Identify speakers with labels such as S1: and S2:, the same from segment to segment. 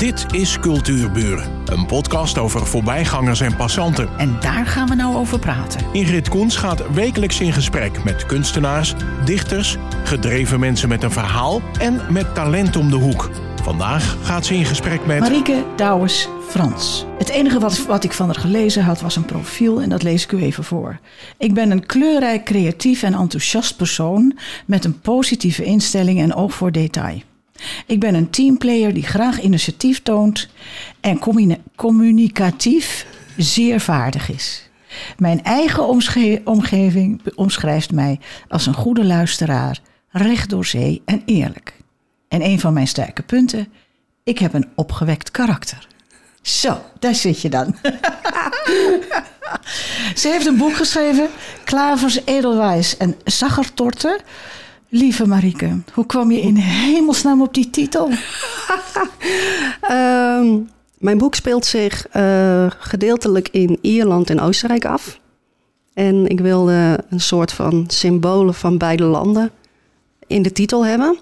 S1: Dit is Cultuurburen, een podcast over voorbijgangers en passanten.
S2: En daar gaan we nou over praten.
S1: Ingrid Koens gaat wekelijks in gesprek met kunstenaars, dichters, gedreven mensen met een verhaal en met talent om de hoek. Vandaag gaat ze in gesprek met.
S2: Marieke Douwes Frans. Het enige wat, wat ik van haar gelezen had was een profiel en dat lees ik u even voor. Ik ben een kleurrijk, creatief en enthousiast persoon met een positieve instelling en oog voor detail. Ik ben een teamplayer die graag initiatief toont en communi- communicatief zeer vaardig is. Mijn eigen omgeving omschrijft mij als een goede luisteraar, recht door zee en eerlijk. En een van mijn sterke punten, ik heb een opgewekt karakter. Zo, daar zit je dan. Ze heeft een boek geschreven, Klavers, Edelwijs en Zaggertorten. Lieve Marieke, hoe kwam je in hemelsnaam op die titel?
S3: Ehm, mijn boek speelt zich eh, gedeeltelijk in Ierland en Oostenrijk af. En ik wilde een soort van symbolen van beide landen in de titel hebben.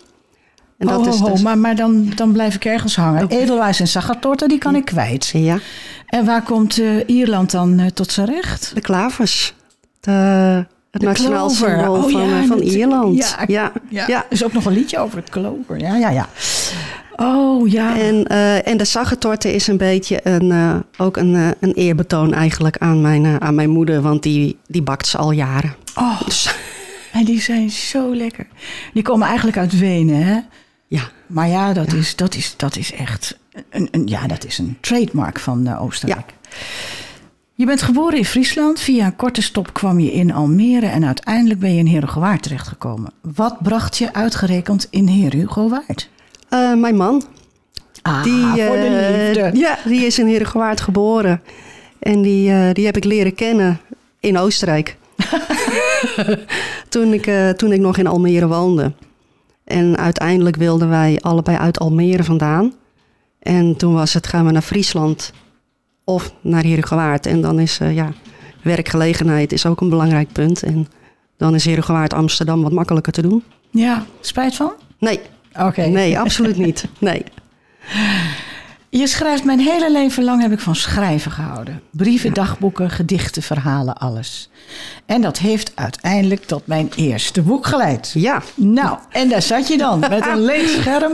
S3: En
S2: dat oh, is dus... maar, maar dan, dan blijf ik ergens hangen. Okay. Edelwijs en Zaggertorten, die kan ik kwijt.
S3: Ja.
S2: En waar komt uh, Ierland dan uh, tot zijn recht?
S3: De klavers. De, het nationaal symbool oh, van, ja, van Ierland.
S2: Ja, ja. Er is ook nog een liedje over het klover. Ja, ja, ja. Oh ja.
S3: En, uh, en de zaggertorte is een beetje een, uh, ook een, uh, een eerbetoon eigenlijk aan mijn, aan mijn moeder, want die, die bakt ze al jaren.
S2: Oh, dus. en die zijn zo lekker. Die komen eigenlijk uit Wenen, hè?
S3: Ja.
S2: Maar ja, dat, ja. Is, dat, is, dat is echt een, een, ja, dat is een trademark van Oostenrijk. Ja. Je bent geboren in Friesland. Via een korte stop kwam je in Almere en uiteindelijk ben je in Herugewaard terechtgekomen. Wat bracht je uitgerekend in Herugewaard?
S3: Uh, mijn man.
S2: Ah, die, uh, voor de liefde.
S3: Ja, die is in Herugewaard geboren. En die, uh, die heb ik leren kennen in Oostenrijk. toen, ik, toen ik nog in Almere woonde. En uiteindelijk wilden wij allebei uit Almere vandaan. En toen was het, gaan we naar Friesland of naar Herugewaard. En dan is, ja, werkgelegenheid is ook een belangrijk punt. En dan is Herugewaard Amsterdam wat makkelijker te doen.
S2: Ja, spijt van?
S3: Nee,
S2: Oké. Okay.
S3: Nee, absoluut niet. Nee.
S2: Je schrijft mijn hele leven lang heb ik van schrijven gehouden. Brieven, dagboeken, gedichten, verhalen, alles. En dat heeft uiteindelijk tot mijn eerste boek geleid.
S3: Ja.
S2: Nou, en daar zat je dan met een leeg scherm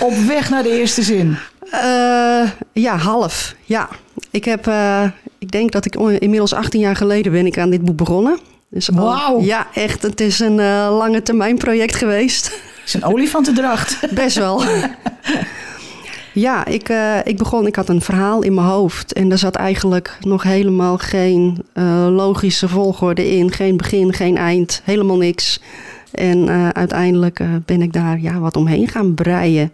S2: op weg naar de eerste zin.
S3: Uh, ja, half. Ja. Ik heb, uh, ik denk dat ik inmiddels 18 jaar geleden ben ik aan dit boek begonnen. Dus
S2: Wauw.
S3: Ja, echt. Het is een uh, lange termijn project geweest.
S2: Het is een olifantendracht.
S3: Best wel. ja, ik, uh, ik begon, ik had een verhaal in mijn hoofd. En daar zat eigenlijk nog helemaal geen uh, logische volgorde in. Geen begin, geen eind, helemaal niks. En uh, uiteindelijk ben ik daar ja, wat omheen gaan breien.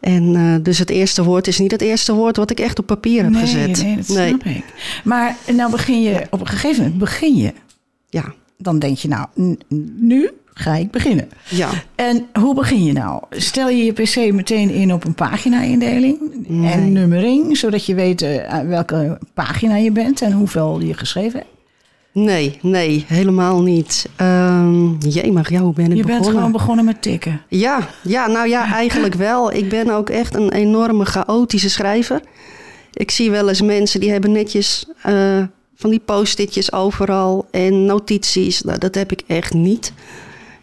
S3: En dus het eerste woord is niet het eerste woord wat ik echt op papier heb
S2: nee,
S3: gezet.
S2: Nee, dat nee. snap ik. Maar nou begin je, op een gegeven moment begin je.
S3: Ja.
S2: Dan denk je nou, nu ga ik beginnen.
S3: Ja.
S2: En hoe begin je nou? Stel je je PC meteen in op een pagina-indeling nee. en nummering, zodat je weet uh, welke pagina je bent en hoeveel je geschreven hebt?
S3: Nee, nee, helemaal niet. Um, jemig, ja, hoe ben ik
S2: je
S3: begonnen?
S2: Je bent gewoon begonnen met tikken?
S3: Ja, ja, nou ja, eigenlijk wel. Ik ben ook echt een enorme chaotische schrijver. Ik zie wel eens mensen die hebben netjes uh, van die post-itjes overal en notities. Nou, dat heb ik echt niet.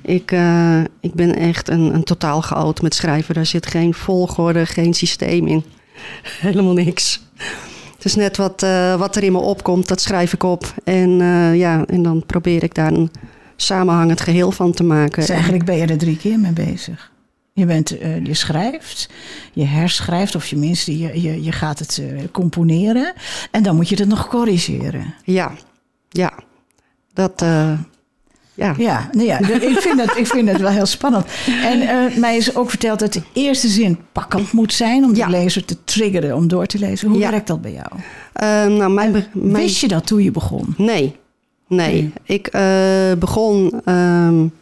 S3: Ik, uh, ik ben echt een, een totaal chaot met schrijven. Daar zit geen volgorde, geen systeem in. Helemaal niks. Het is net wat, uh, wat er in me opkomt, dat schrijf ik op. En, uh, ja, en dan probeer ik daar een samenhangend geheel van te maken.
S2: Dus eigenlijk ben je er drie keer mee bezig. Je, bent, je schrijft, je herschrijft, of tenminste, je, je, je gaat het componeren. En dan moet je het nog corrigeren.
S3: Ja, ja. Dat,
S2: ja, ja, nee, ja ik, vind het, ik vind het wel heel spannend. En uh, mij is ook verteld dat de eerste zin pakkend moet zijn om de ja. lezer te triggeren om door te lezen. Hoe ja. werkt dat bij jou?
S3: Uh, nou, mijn, mijn...
S2: Wist je dat toen je begon?
S3: Nee, nee. nee. Ik uh, begon, um,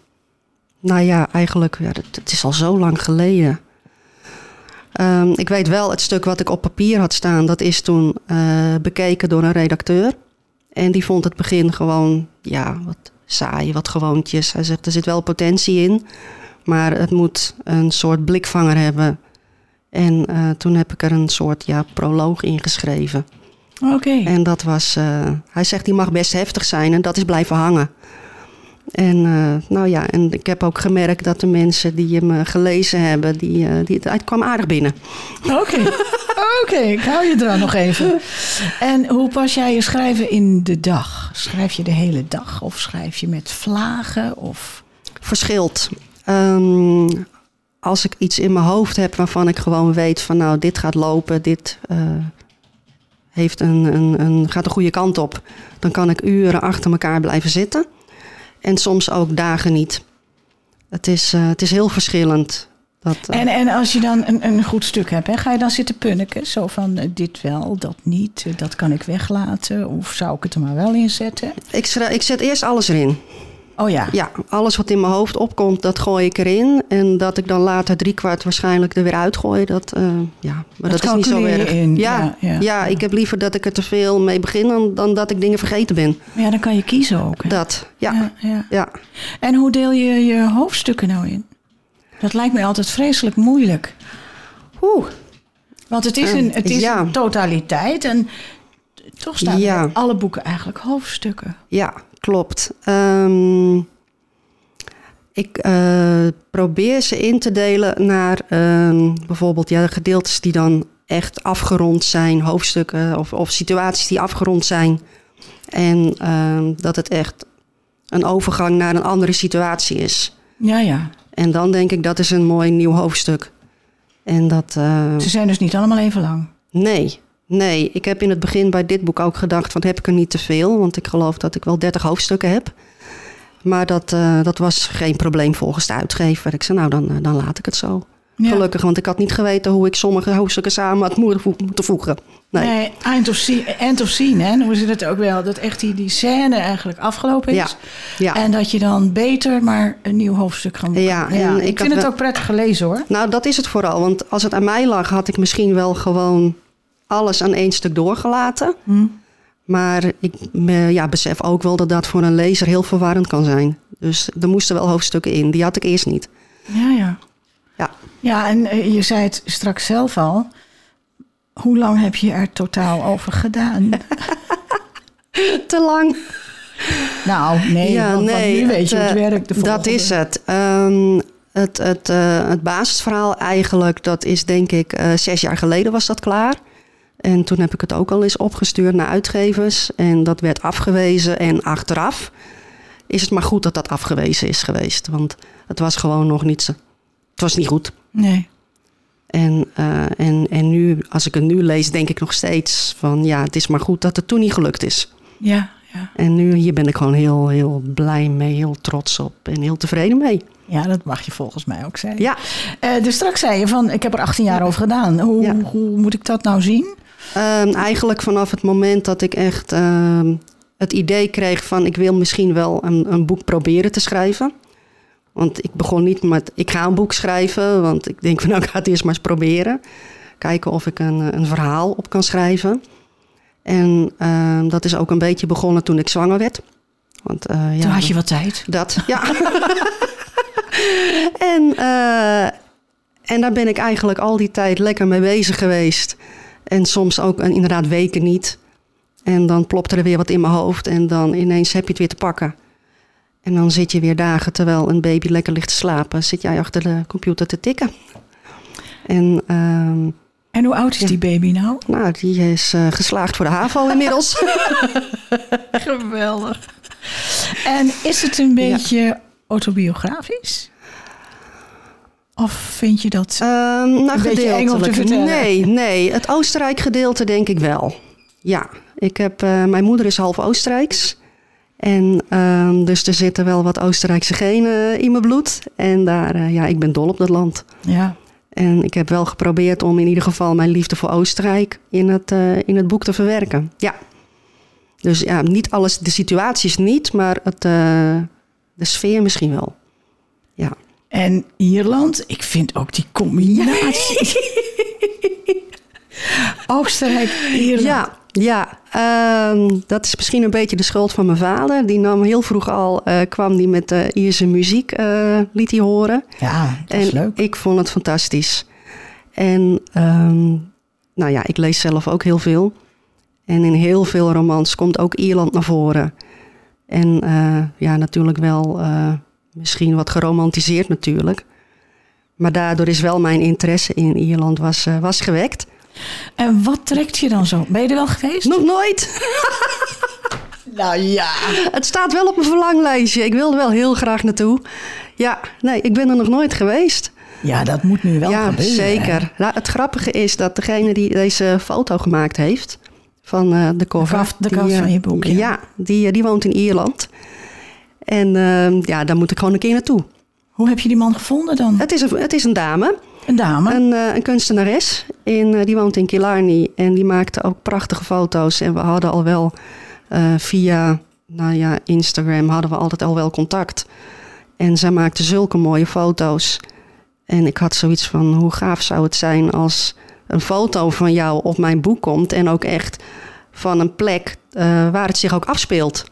S3: nou ja, eigenlijk, ja, het, het is al zo lang geleden. Um, ik weet wel, het stuk wat ik op papier had staan, dat is toen bekeken door een redacteur. En die vond het begin gewoon, ja, wat saai, wat gewoontjes. Hij zegt, er zit wel potentie in, maar het moet een soort blikvanger hebben. En eh, toen heb ik er een soort ja, proloog in geschreven.
S2: Oké.
S3: En dat was, eh, hij zegt die mag best heftig zijn en dat is blijven hangen. En eh, nou ja, en ik heb ook gemerkt dat de mensen die hem eh, gelezen hebben, die, eh, die, het kwam aardig binnen.
S2: Oké, oké, ik hou je er dan nog even. En hoe pas jij je schrijven in de dag? Schrijf je de hele dag of schrijf je met vlagen? Of...
S3: Verschilt. Ehm, als ik iets in mijn hoofd heb waarvan ik gewoon weet van nou, dit gaat lopen, dit heeft een, een, een, gaat de goede kant op, dan kan ik uren achter elkaar blijven zitten. En soms ook dagen niet. Het is, eh, het is heel verschillend. Dat, eh,
S2: En, en als je dan een, een goed stuk hebt, hè, ga je dan zitten punniken? Zo van eh, dit wel, dat niet, dat kan ik weglaten. Of zou ik het er maar wel in zetten?
S3: ik, ik zet eerst alles erin.
S2: Oh ja,
S3: Ja, alles wat in mijn hoofd opkomt, dat gooi ik erin. En dat ik dan later driekwart waarschijnlijk er weer uitgooi, dat, eh, ja, maar
S2: Dat
S3: dat, is niet zo erg.
S2: in,
S3: Ja,
S2: ja, ja,
S3: ja,
S2: ja.
S3: ik heb liever dat ik er te veel mee begin dan, dan dat ik dingen vergeten ben.
S2: maar ja, dan kan je kiezen ook. Hè?
S3: Dat, ja, ja.
S2: En hoe deel je je hoofdstukken nou in? Dat lijkt me altijd vreselijk moeilijk.
S3: Oeh,
S2: Want het is
S3: Eh,
S2: een, het is een totaliteit en toch staan alle boeken eigenlijk hoofdstukken.
S3: ja, klopt. Ehm, ik eh, probeer ze in te delen naar ehm, bijvoorbeeld ja, gedeeltes die dan echt afgerond zijn, hoofdstukken of, of situaties die afgerond zijn. En ehm, dat het echt een overgang naar een andere situatie is.
S2: Ja, ja.
S3: En dan denk ik dat is een mooi nieuw hoofdstuk. En dat. eh,
S2: Ze zijn dus niet allemaal even lang.
S3: Nee, nee. Ik heb in het begin bij dit boek ook gedacht van heb ik er niet te veel. Want ik geloof dat ik wel 30 hoofdstukken heb. Maar dat, eh, dat was geen probleem volgens de uitgever. Ik zei nou dan, eh, dan laat ik het zo.
S2: Ja.
S3: Gelukkig, want ik had niet geweten hoe ik sommige hoofdstukken samen had moeten vo- moeten voegen. Nee.
S2: Nee, eind of zien, end of scene, hè? Noemen ze dat ook wel. Dat echt die, die scène eigenlijk afgelopen is.
S3: Ja, ja.
S2: En dat je dan beter maar een nieuw hoofdstuk kan
S3: Ja, en
S2: ik, vind het
S3: wel-
S2: ook prettig gelezen hoor.
S3: Nou, dat is het vooral. Want als het aan mij lag, had ik misschien wel gewoon alles aan één stuk doorgelaten.
S2: Hm.
S3: Maar ik eh, ja, besef ook wel dat dat voor een lezer heel verwarrend kan zijn. Dus er moesten wel hoofdstukken in. Die had ik eerst niet.
S2: Ja, ja.
S3: Ja.
S2: Ja, en eh, je zei het straks zelf al. Hoe lang heb je er totaal over gedaan?
S3: Te lang.
S2: nou, nee, want, want nu weet je het
S3: eh,
S2: werkt. De
S3: dat is het. Ehm, het, het, het basisverhaal eigenlijk, dat is denk ik zes jaar geleden was dat klaar. En toen heb ik het ook al eens opgestuurd naar uitgevers. En dat werd afgewezen. En achteraf is het maar goed dat dat afgewezen is geweest. Want het was gewoon nog niet zo. Het was niet goed.
S2: Nee.
S3: En, eh, en, en nu, als ik het nu lees, denk ik nog steeds van ja, het is maar goed dat het toen niet gelukt is.
S2: Ja, ja.
S3: En nu hier ben ik gewoon heel, heel blij mee, heel trots op en heel tevreden mee.
S2: ja, dat mag je volgens mij ook zijn.
S3: Ja,
S2: Eh, dus straks zei je van, ik heb er 18 jaar over gedaan. Hoe,
S3: Ja.
S2: hoe moet ik dat nou zien?
S3: Ehm, eigenlijk vanaf het moment dat ik echt ehm, het idee kreeg van ik wil misschien wel een, een boek proberen te schrijven. Want ik begon niet met ik ga een boek schrijven, want ik denk van nou ik ga het eerst maar eens proberen. Kijken of ik een, een verhaal op kan schrijven. En ehm, dat is ook een beetje begonnen toen ik zwanger werd. Want, eh, ja,
S2: Toen had je wat tijd.
S3: Dat, ja. en, eh, en daar ben ik eigenlijk al die tijd lekker mee bezig geweest. En soms ook eh, inderdaad weken niet. En dan plopt er weer wat in mijn hoofd en dan ineens heb je het weer te pakken. En dan zit je weer dagen terwijl een baby lekker ligt te slapen, zit jij achter de computer te tikken. En ehm,
S2: En hoe oud is die baby nou?
S3: nou, die is eh, geslaagd voor de HAVO inmiddels.
S2: Geweldig. En is het een beetje autobiografisch? Of vind je dat...
S3: Ehm nou,
S2: Een beetje eng om te vertellen.
S3: Nee, nee. Het Oostenrijk gedeelte denk ik wel. Ja, ik heb, eh, mijn moeder is half Oostenrijks. En ehm, dus er zitten wel wat Oostenrijkse genen in mijn bloed. En daar, eh, ja, ik ben dol op dat land.
S2: ja.
S3: En ik heb wel geprobeerd om in ieder geval mijn liefde voor Oostenrijk in het, eh, in het boek te verwerken. Ja. Dus ja, niet alles, de situaties niet, maar het, de sfeer misschien wel. Ja.
S2: En Ierland, ik vind ook die combinatie. Oostenrijk, Ierland.
S3: Ja, ja ehm, dat is misschien een beetje de schuld van mijn vader. Die nam heel vroeg al, eh, kwam die met de Ierse muziek, eh, liet hij horen.
S2: Ja, dat is
S3: en
S2: leuk.
S3: ik vond het fantastisch. En ehm, nou ja, ik lees zelf ook heel veel. En in heel veel romans komt ook Ierland naar voren. En eh, ja, natuurlijk wel misschien wat geromantiseerd natuurlijk. Maar daardoor is wel mijn interesse in Ierland was, uh, was gewekt.
S2: En wat trekt je dan zo? Ben je er wel geweest?
S3: Nog nooit.
S2: nou ja.
S3: Het staat wel op mijn verlanglijstje. Ik wilde wel heel graag naartoe. Ja, nee, ik ben er nog nooit geweest.
S2: Ja, dat moet nu wel
S3: ja,
S2: gebeuren.
S3: Zeker. Nou, het grappige is dat degene die deze foto gemaakt heeft van uh, de cover.
S2: De kaft, de kaft
S3: die,
S2: van je boek.
S3: Ja, ja die, die woont in Ierland. En uh, ja, daar moet ik gewoon een keer naartoe.
S2: Hoe heb je die man gevonden dan?
S3: Het is een, het is een dame.
S2: Een dame?
S3: Een, uh, een kunstenares. In, die woont in Killarney. En die maakte ook prachtige foto's. En we hadden al wel via nou ja, Instagram hadden we altijd al wel contact. En zij maakte zulke mooie foto's. En ik had zoiets van, hoe gaaf zou het zijn als een foto van jou op mijn boek komt. En ook echt van een plek uh, waar het zich ook afspeelt.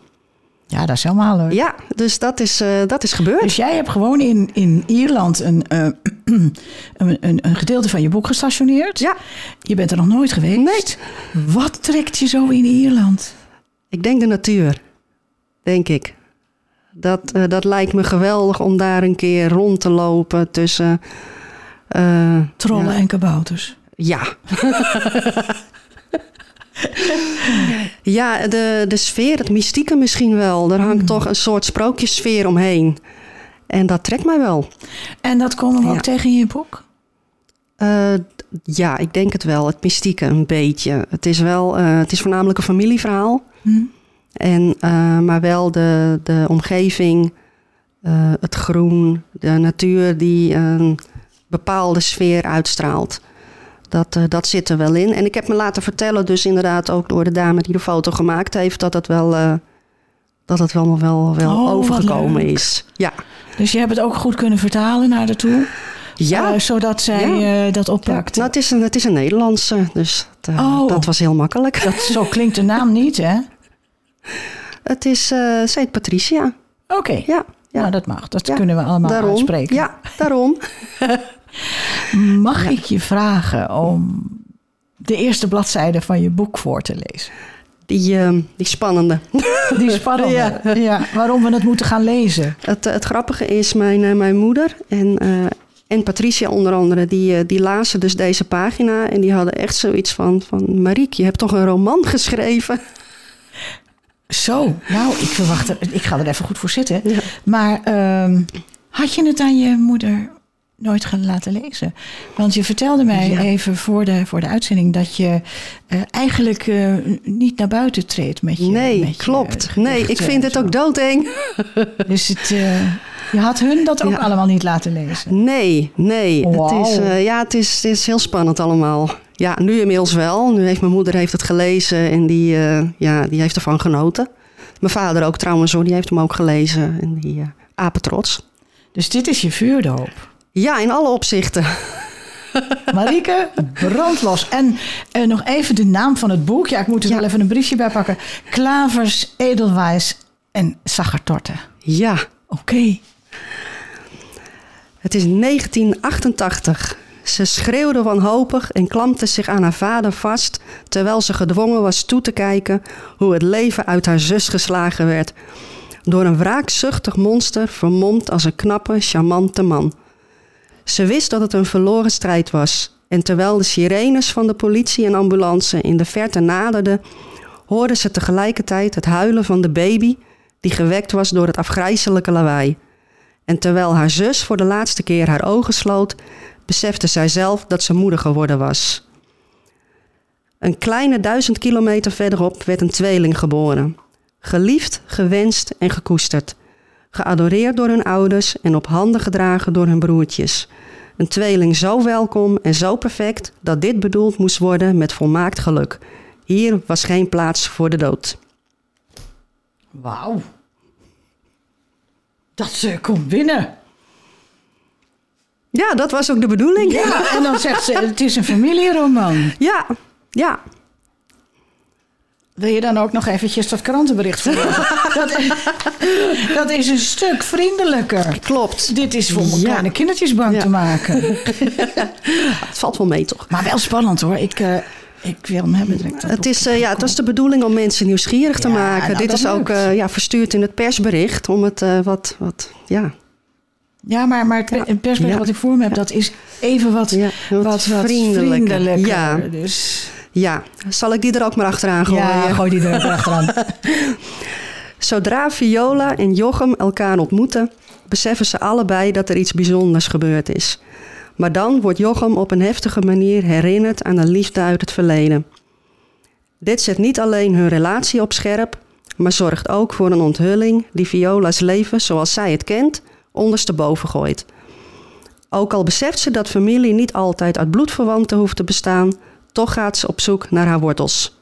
S2: Ja, dat is helemaal leuk.
S3: Ja, dus dat is, uh, dat is gebeurd.
S2: Dus jij hebt gewoon in, in Ierland een, uh, een, een, een, gedeelte van je boek gestationeerd.
S3: Ja.
S2: Je bent er nog nooit geweest.
S3: Nee.
S2: Wat trekt je zo in Ierland?
S3: Ik denk de natuur, denk ik. Dat, uh, dat lijkt me geweldig om daar een keer rond te lopen tussen.
S2: Trollen ja. en kabouters.
S3: Ja. ja, de, de sfeer, het mystieke misschien wel. Er hangt mm. toch een soort sprookjesfeer omheen. En dat trekt mij wel.
S2: En dat komen we ja. ook tegen in je boek?
S3: Uh, ja, ik denk het wel. Het mystieke een beetje. Het is wel, uh, het is voornamelijk een familieverhaal.
S2: Mm.
S3: En, uh, maar wel de, de omgeving, het groen, de natuur die een bepaalde sfeer uitstraalt. Dat, uh, dat zit er wel in. En ik heb me laten vertellen, dus inderdaad ook door de dame die de foto gemaakt heeft, dat het wel, dat het wel, wel, wel
S2: oh,
S3: overgekomen is. Ja.
S2: Dus je hebt het ook goed kunnen vertalen naar de toe?
S3: Ja.
S2: zodat zij ja. dat oppakt.
S3: Ja. Nou, het, is een, het is een Nederlandse, dus dat,
S2: oh.
S3: dat was heel makkelijk.
S2: Dat, zo klinkt de naam niet, hè?
S3: Het is uh, Saint Patricia.
S2: Oké. Okay.
S3: Ja, ja.
S2: Nou, dat mag. Dat kunnen we allemaal
S3: daarom.
S2: uitspreken.
S3: Ja, daarom.
S2: mag ik je vragen om de eerste bladzijde van je boek voor te lezen?
S3: Die, uh, die spannende.
S2: Die spannende, ja. ja. Waarom we het moeten gaan lezen.
S3: Het, het grappige is, mijn, uh, mijn moeder en, uh, en Patricia onder andere... Die, die lazen dus deze pagina en die hadden echt zoiets van... van Marieke, je hebt toch een roman geschreven?
S2: Zo, nou, ik verwacht er, ik ga er even goed voor zitten.
S3: Ja.
S2: Maar um, had je het aan je moeder nooit gaan laten lezen? Want je vertelde mij
S3: Ja.
S2: even voor de, voor de uitzending dat je uh, eigenlijk uh, niet naar buiten treedt met je.
S3: Nee,
S2: met je
S3: klopt. Nee, ik vind het ook doodeng.
S2: Dus het, uh, je had hun dat ook
S3: Ja.
S2: allemaal niet laten lezen.
S3: Nee, nee. Het, is, ja, het, is, het is heel spannend allemaal. Ja, nu inmiddels wel. Nu heeft mijn moeder heeft het gelezen en die, ja, die heeft ervan genoten. Mijn vader ook trouwens, hoor, die heeft hem ook gelezen. En die uh, apetrots.
S2: Dus dit is je vuurdoop.
S3: Ja, in alle opzichten.
S2: Marieke, brandlos. En uh, nog even de naam van het boek. Ja, ik moet er
S3: Ja.
S2: wel even een briefje bij pakken. Klavers, Edelwijs en Sachertorte.
S3: Ja,
S2: Oké.
S3: het is 1988. Ze schreeuwde wanhopig en klampte zich aan haar vader vast... terwijl ze gedwongen was toe te kijken... hoe het leven uit haar zus geslagen werd... door een wraakzuchtig monster vermomd als een knappe, charmante man. Ze wist dat het een verloren strijd was... en terwijl de sirenes van de politie en ambulance in de verte naderden... hoorde ze tegelijkertijd het huilen van de baby... die gewekt was door het afgrijzelijke lawaai... En terwijl haar zus voor de laatste keer haar ogen sloot, besefte zij zelf dat ze moeder geworden was. Een kleine duizend kilometer verderop werd een tweeling geboren. Geliefd, gewenst en gekoesterd. Geadoreerd door hun ouders en op handen gedragen door hun broertjes. Een tweeling zo welkom en zo perfect dat dit bedoeld moest worden met volmaakt geluk. Hier was geen plaats voor de dood.
S2: Wauw. Dat uh, komt binnen.
S3: Ja, dat was ook de bedoeling.
S2: Ja, en dan zegt ze, het is een familieroman.
S3: ja. ja.
S2: Wil je dan ook nog eventjes dat krantenbericht voorlezen? dat, dat is een stuk vriendelijker.
S3: Klopt.
S2: Dit is voor mijn
S3: Ja.
S2: kleine kindertjes bang
S3: Ja.
S2: te maken.
S3: Het valt wel mee, toch?
S2: Maar wel spannend hoor. Ik, eh, ik wil hem hebben direct.
S3: Het, is, eh, ja, het was de bedoeling om mensen nieuwsgierig te
S2: Ja,
S3: maken.
S2: nou,
S3: Dit is ook eh, ja, verstuurd in het persbericht om het eh, wat, wat, ja,
S2: Ja, maar, maar het
S3: Ja.
S2: persbericht wat ik voor me heb, dat is even wat, wat, wat
S3: vriendelijker.
S2: vriendelijker.
S3: Ja,
S2: Dus,
S3: ja, zal ik die er ook maar achteraan gooien?
S2: ja, gooi die er ook achteraan.
S3: Zodra Viola en Jochem elkaar ontmoeten, beseffen ze allebei dat er iets bijzonders gebeurd is. Maar dan wordt Jochem op een heftige manier herinnerd aan een liefde uit het verleden. Dit zet niet alleen hun relatie op scherp, maar zorgt ook voor een onthulling die Viola's leven zoals zij het kent ondersteboven gooit. Ook al beseft ze dat familie niet altijd uit bloedverwanten hoeft te bestaan, toch gaat ze op zoek naar haar wortels.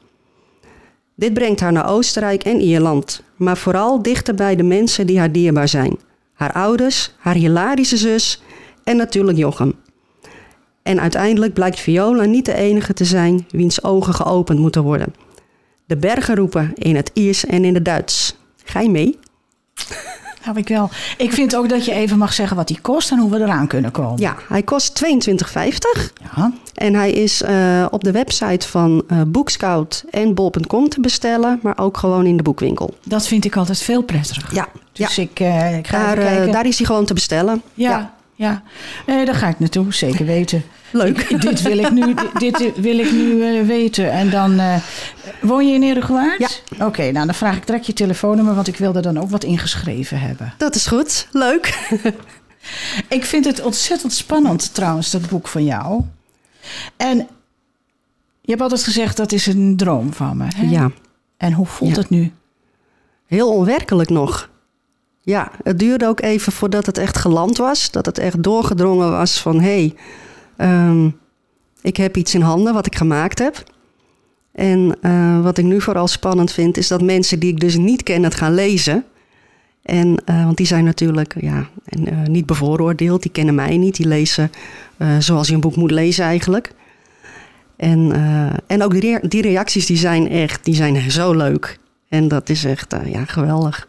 S3: Dit brengt haar naar Oostenrijk en Ierland, maar vooral dichter bij de mensen die haar dierbaar zijn. Haar ouders, haar hilarische zus en natuurlijk Jochem. En uiteindelijk blijkt Viola niet de enige te zijn wiens ogen geopend moeten worden. De bergen roepen in het Iers en in het Duits. Ga je mee?
S2: Nou, ik wel. Ik vind ook dat je even mag zeggen wat die kost en hoe we eraan kunnen komen.
S3: Ja, hij kost 22,50
S2: Ja.
S3: en hij is eh, op de website van eh Boekscout en bol.com te bestellen, maar ook gewoon in de boekwinkel.
S2: Dat vind ik altijd veel prettiger.
S3: Ja,
S2: Dus ik, eh, ik ga
S3: daar, eh,
S2: kijken.
S3: daar is hij gewoon te bestellen.
S2: ja, ja. Nee, daar ga ik naartoe, zeker weten.
S3: Leuk.
S2: Ik- dit wil ik nu, dit wil ik nu eh, weten. En dan, eh, woon je in Eregewaard? Ja. Oké, nou dan vraag ik direct je telefoonnummer, want ik wil er dan ook wat ingeschreven hebben.
S3: Dat is goed. Leuk.
S2: Ik vind het ontzettend spannend trouwens, dat boek van jou. En je hebt altijd gezegd, dat is een droom van me. Hè?
S3: Ja,
S2: En hoe voelt
S3: Ja.
S2: het nu?
S3: heel onwerkelijk nog. Ja, het duurde ook even voordat het echt geland was. Dat het echt doorgedrongen was van... hé, hey, ehm, ik heb iets in handen wat ik gemaakt heb. En eh, wat ik nu vooral spannend vind... is dat mensen die ik dus niet ken het gaan lezen. En, eh, want die zijn natuurlijk ja, en, eh, niet bevooroordeeld. Die kennen mij niet. Die lezen zoals je een boek moet lezen eigenlijk. En, en ook die, die reacties die zijn echt die zijn zo leuk. En dat is echt ja, geweldig.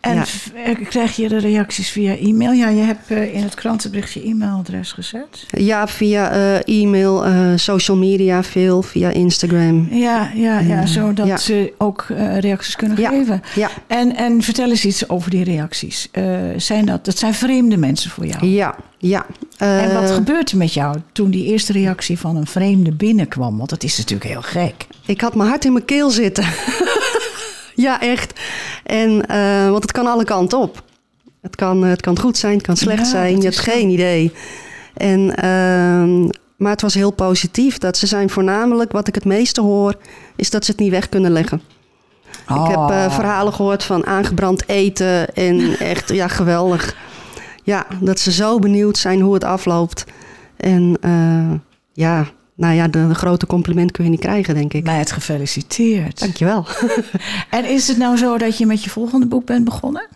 S2: En
S3: Ja.
S2: eh, krijg je de reacties via e-mail? Ja, je hebt eh, in het krantenbericht je e-mailadres gezet.
S3: Ja, via eh, e-mail, social media veel, via Instagram.
S2: Ja, ja, ja zodat
S3: ja.
S2: ze ook reacties kunnen
S3: Ja.
S2: geven.
S3: Ja,
S2: En, en vertel eens iets over die reacties. Zijn dat, dat zijn vreemde mensen voor jou.
S3: ja, ja.
S2: en wat gebeurt er met jou toen die eerste reactie van een vreemde binnenkwam? Want dat is natuurlijk heel gek.
S3: Ik had mijn hart in mijn keel zitten. Ja, echt. En, eh, want het kan alle kanten op. Het kan, het kan goed zijn, het kan slecht
S2: Ja,
S3: zijn. Je hebt
S2: zo.
S3: geen idee. En, ehm, maar het was heel positief. Dat ze zijn voornamelijk, wat ik het meeste hoor, is dat ze het niet weg kunnen leggen. Ik heb eh, verhalen gehoord van aangebrand eten en echt, ja, geweldig. Ja, dat ze zo benieuwd zijn hoe het afloopt. En eh, ja, nou ja, de, de grote compliment kun je niet krijgen, denk ik.
S2: Mij het gefeliciteerd.
S3: Dankjewel.
S2: En is het nou zo dat je met je volgende boek bent begonnen?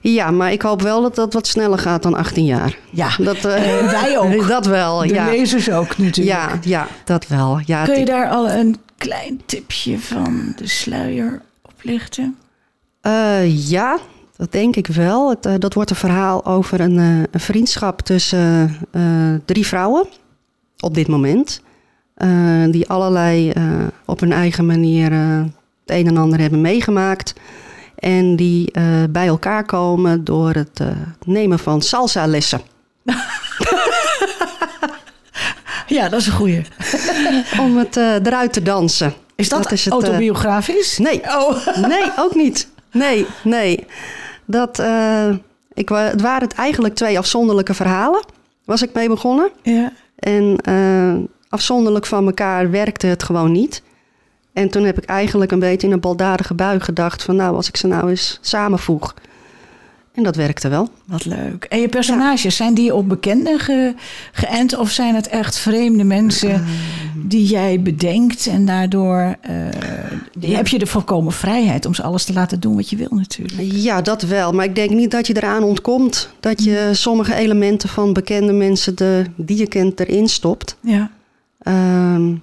S3: Ja, maar ik hoop wel dat dat wat sneller gaat dan 18 jaar.
S2: Ja,
S3: Dat, eh,
S2: Eh, wij ook.
S3: Dat wel,
S2: de
S3: ja.
S2: lezers ook natuurlijk.
S3: Ja, ja, dat wel. Ja,
S2: Kun je daar al een klein tipje van de sluier oplichten?
S3: Eh, ja, dat denk ik wel. Het, dat wordt een verhaal over een, een vriendschap tussen drie vrouwen op dit moment. Eh, die allerlei eh, op hun eigen manier eh, het een en ander hebben meegemaakt. En die bij elkaar komen door het nemen van salsa-lessen.
S2: Ja, dat is een goeie.
S3: Om het eruit te dansen.
S2: Is dat,
S3: Dat is het,
S2: autobiografisch?
S3: Nee.
S2: Oh.
S3: Nee, ook niet. Nee, nee. Dat, ik, het waren het eigenlijk twee afzonderlijke verhalen. Was ik mee begonnen.
S2: Ja.
S3: En afzonderlijk van elkaar werkte het gewoon niet. En toen heb ik eigenlijk een beetje in een baldadige bui gedacht van nou, als ik ze nou eens samenvoeg. En dat werkte wel.
S2: Wat leuk. En je personages, zijn die op bekenden ge, geënt of zijn het echt vreemde mensen
S3: Ehm.
S2: die jij bedenkt en daardoor eh, heb je de volkomen vrijheid om ze alles te laten doen wat je wil natuurlijk.
S3: Ja, dat wel. Maar ik denk niet dat je eraan ontkomt dat je sommige elementen van bekende mensen de, die je kent erin stopt.
S2: Ja.
S3: Ehm,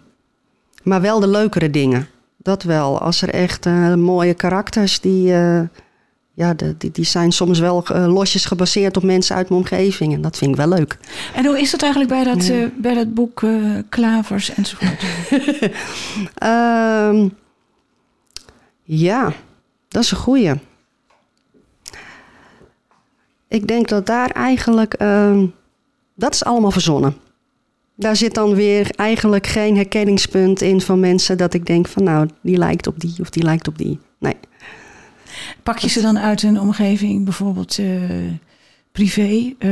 S3: maar wel de leukere dingen. dat wel. Als er echt eh, mooie karakters die, eh, ja, de, die, die zijn soms wel eh, losjes gebaseerd op mensen uit mijn omgeving. En dat vind ik wel leuk.
S2: En hoe is dat eigenlijk bij dat, bij dat boek Klavers enzovoort?
S3: Ehm, ja, dat is een goeie. Ik denk dat daar eigenlijk... ehm, dat is allemaal verzonnen. Daar zit dan weer eigenlijk geen herkenningspunt in van mensen... dat ik denk van nou, die lijkt op die of die lijkt op die. Nee.
S2: Pak je ze dan uit een omgeving, bijvoorbeeld eh, privé, eh,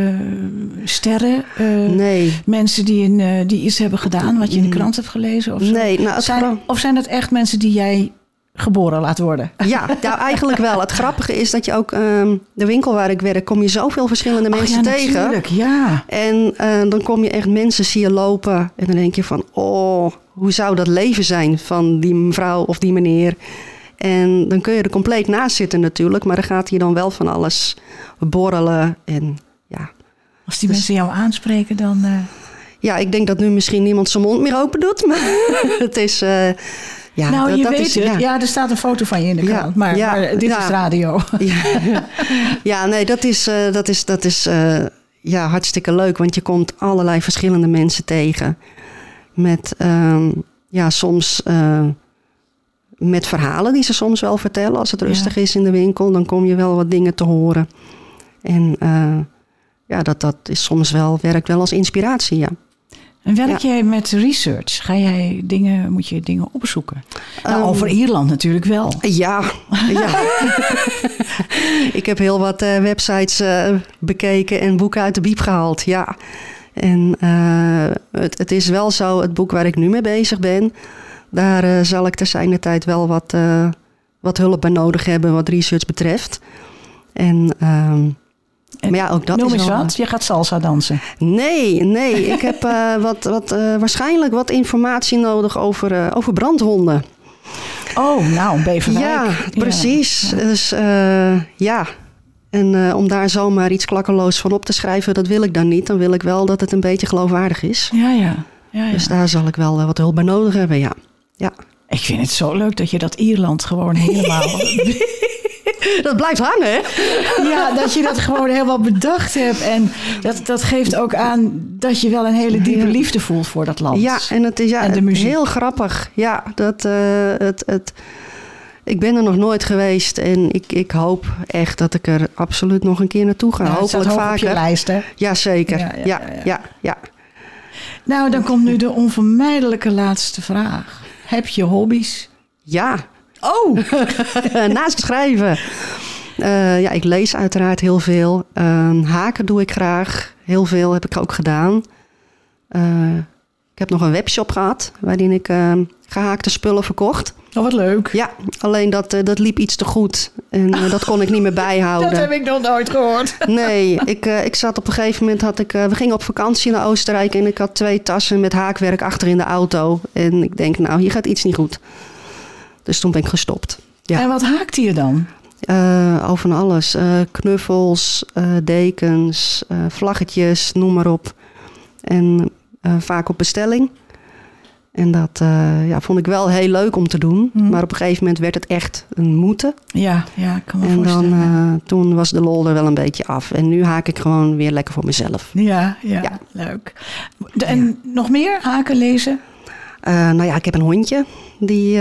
S2: sterren, eh,
S3: Nee.
S2: mensen die, eh, die iets hebben gedaan wat je in de krant hebt gelezen? Of, zo?
S3: Nee, nou,
S2: zijn, of zijn het echt mensen die jij geboren laat worden?
S3: Ja, nou eigenlijk wel. Het grappige is dat je ook... ehm, de winkel waar ik werk, kom je zoveel verschillende
S2: Ach,
S3: mensen
S2: ja,
S3: tegen.
S2: natuurlijk, ja.
S3: En eh, dan kom je echt mensen zie je lopen. En dan denk je van, oh, hoe zou dat leven zijn van die mevrouw of die meneer? En dan kun je er compleet naast zitten natuurlijk. Maar dan gaat hier dan wel van alles borrelen. En ja,
S2: Als die
S3: Dus-
S2: mensen jou aanspreken, dan... eh,
S3: ja ik denk dat nu misschien niemand zijn mond meer open doet. Maar het is... eh, ja,
S2: nou,
S3: dat,
S2: je
S3: dat
S2: weet
S3: is,
S2: het. Ja.
S3: Ja.
S2: er staat een foto van je in de krant. Maar,
S3: ja,
S2: maar dit is radio.
S3: Ja, ja nee, dat is, eh, dat is, dat is eh, ja, hartstikke leuk. Want je komt allerlei verschillende mensen tegen. Met ehm, ja, soms eh, met verhalen die ze soms wel vertellen. Als het rustig is in de winkel, dan kom je wel wat dingen te horen. En ja, dat, dat is soms wel, werkt wel als inspiratie, ja.
S2: En werk
S3: Ja.
S2: jij met research? Ga jij dingen, moet je dingen opzoeken? Nou,
S3: Ehm,
S2: over Ierland natuurlijk wel.
S3: Ja, ja. ik heb heel wat eh, websites eh, bekeken en boeken uit de biep gehaald, ja. En eh, het, het is wel zo, het boek waar ik nu mee bezig ben, daar zal ik ter zijner tijd wel wat, wat hulp bij nodig hebben wat research betreft. En, ehm,
S2: En
S3: maar ja, ook dat
S2: Noem
S3: is
S2: eens
S3: wel-
S2: wat. Je gaat salsa dansen.
S3: Nee, nee. Ik heb eh, wat, wat, eh, waarschijnlijk wat informatie nodig over, eh, over brandwonden.
S2: Oh, nou, Beverwijk.
S3: Ja, precies. Dus eh, ja. En eh, om daar zomaar iets klakkeloos van op te schrijven, dat wil ik dan niet. Dan wil ik wel dat het een beetje geloofwaardig is.
S2: Ja, ja. ja, ja.
S3: Dus daar zal ik wel eh, wat hulp bij nodig hebben, ja. Ja.
S2: Ik vind het zo leuk dat je dat Ierland gewoon helemaal...
S3: Dat blijft hangen, hè?
S2: ja, dat je dat gewoon helemaal bedacht hebt. En dat, dat geeft ook aan dat je wel een hele diepe liefde voelt voor dat land.
S3: Ja, en het is ja,
S2: En de muziek.
S3: heel grappig. Ja, dat, eh, het, het, ik ben er nog nooit geweest en ik, ik hoop echt dat ik er absoluut nog een keer naartoe ga.
S2: Nou,
S3: Hopelijk
S2: hoog op je
S3: vaker.
S2: lijst, hè?
S3: Ja, zeker.
S2: Ja,
S3: Ja,
S2: ja,
S3: ja,
S2: ja,
S3: ja.
S2: ja.
S3: ja,
S2: Nou, dan komt nu de onvermijdelijke laatste vraag. Heb je hobby's?
S3: ja.
S2: Oh!
S3: Naast het schrijven. Eh, ja, ik lees uiteraard heel veel. Ehm, haken doe ik graag. Heel veel heb ik ook gedaan. Eh, ik heb nog een webshop gehad waarin ik ehm, gehaakte spullen verkocht.
S2: Oh, wat leuk.
S3: Ja, alleen dat, eh, dat liep iets te goed. En dat kon ik niet meer bijhouden.
S2: Dat heb ik nog nooit gehoord.
S3: Nee, ik, ik zat op een gegeven moment, had ik, we gingen op vakantie naar Oostenrijk en ik had twee tassen met haakwerk achter in de auto. En ik denk, nou, hier gaat iets niet goed. Dus toen ben ik gestopt. Ja.
S2: En wat haakt je dan?
S3: Eh, over van alles. Eh, knuffels, eh, dekens, vlaggetjes, noem maar op. En vaak op bestelling. En dat ja, vond ik wel heel leuk om te doen.
S2: Mhm.
S3: Maar op een gegeven moment werd het echt een moeten.
S2: Ja, ja, ik kan me
S3: En dan,
S2: voorstellen.
S3: eh, toen was de lol er wel een beetje af. En nu haak ik gewoon weer lekker voor mezelf.
S2: ja, ja,
S3: ja.
S2: leuk. De- En nog meer haken, lezen?
S3: Nou ja, ik heb een hondje. Die,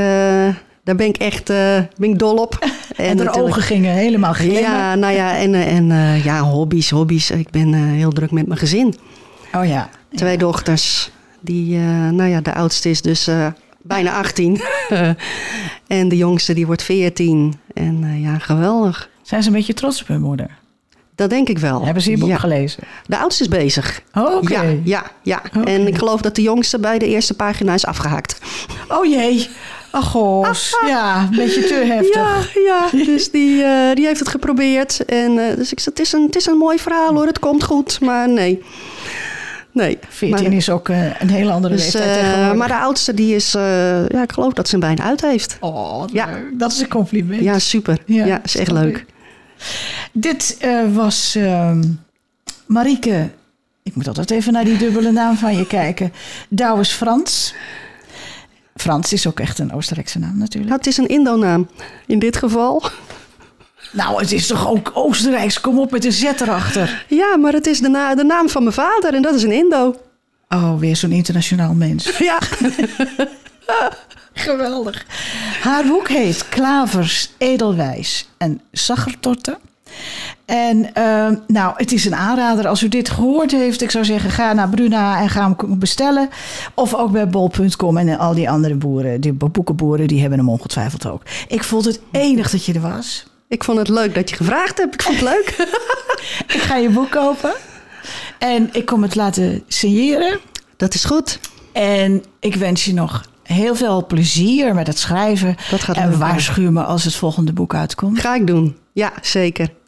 S3: daar ben ik echt eh, ben ik dol op.
S2: En, de
S3: natuurlijk-
S2: ogen gingen helemaal glimmen.
S3: Ja, nou ja, en, eh, en eh, ja, hobby's, hobby's. Ik ben heel druk met mijn gezin.
S2: Oh ja.
S3: Twee dochters. Die, nou ja, de oudste is dus bijna 18. en de jongste die wordt 14. En ja, geweldig.
S2: Zijn ze een beetje trots op hun moeder?
S3: Dat denk ik wel.
S2: Hebben ze je boek
S3: ja.
S2: gelezen?
S3: De oudste is bezig.
S2: Oh, oké.
S3: Ja, ja. En ik geloof dat de jongste bij de eerste pagina is afgehaakt.
S2: Oh jee. Ach, goos. Ja, een beetje te heftig.
S3: Ja, ja. Dus die, eh, die heeft het geprobeerd. En, eh, dus ik zei, het is, een, het is een mooi verhaal hoor, het komt goed. Maar nee. Nee.
S2: 14
S3: maar,
S2: is ook eh, een hele andere
S3: dus,
S2: leeftijd
S3: maar de oudste die is, ja, ik geloof dat ze hem bijna uit heeft.
S2: Oh,
S3: Ja.
S2: leuk. Dat is een compliment.
S3: Ja, super.
S2: Ja,
S3: Ja, is echt leuk.
S2: ik. Dit was ehm Marieke. Ik moet altijd even naar die dubbele naam van je kijken. Douwes Frans. Frans is ook echt een Oostenrijkse naam natuurlijk.
S3: Nou, het is een Indo-naam in dit geval.
S2: Nou, het is toch ook Oostenrijks? Kom op met een Z erachter.
S3: Ja, maar het is de, na- de naam van mijn vader en dat is een Indo.
S2: Oh, weer zo'n internationaal mens.
S3: Ja,
S2: Geweldig. Haar boek heet Klavers, Edelwijs en Zachertorten. En eh, nou, het is een aanrader. Als u dit gehoord heeft, ik zou zeggen, ga naar Bruna en ga hem bestellen. Of ook bij bol.com en al die andere boeren, die boekenboeren, die hebben hem ongetwijfeld ook. Ik vond het enig dat je er was.
S3: ik vond het leuk dat je gevraagd hebt. Ik vond het leuk.
S2: Ik ga je boek kopen. En ik kom het laten signeren.
S3: Dat is goed.
S2: En ik wens je nog heel veel plezier met het schrijven.
S3: Dat gaat
S2: en waarschuw me als het volgende boek uitkomt.
S3: Ga ik doen. Ja, zeker.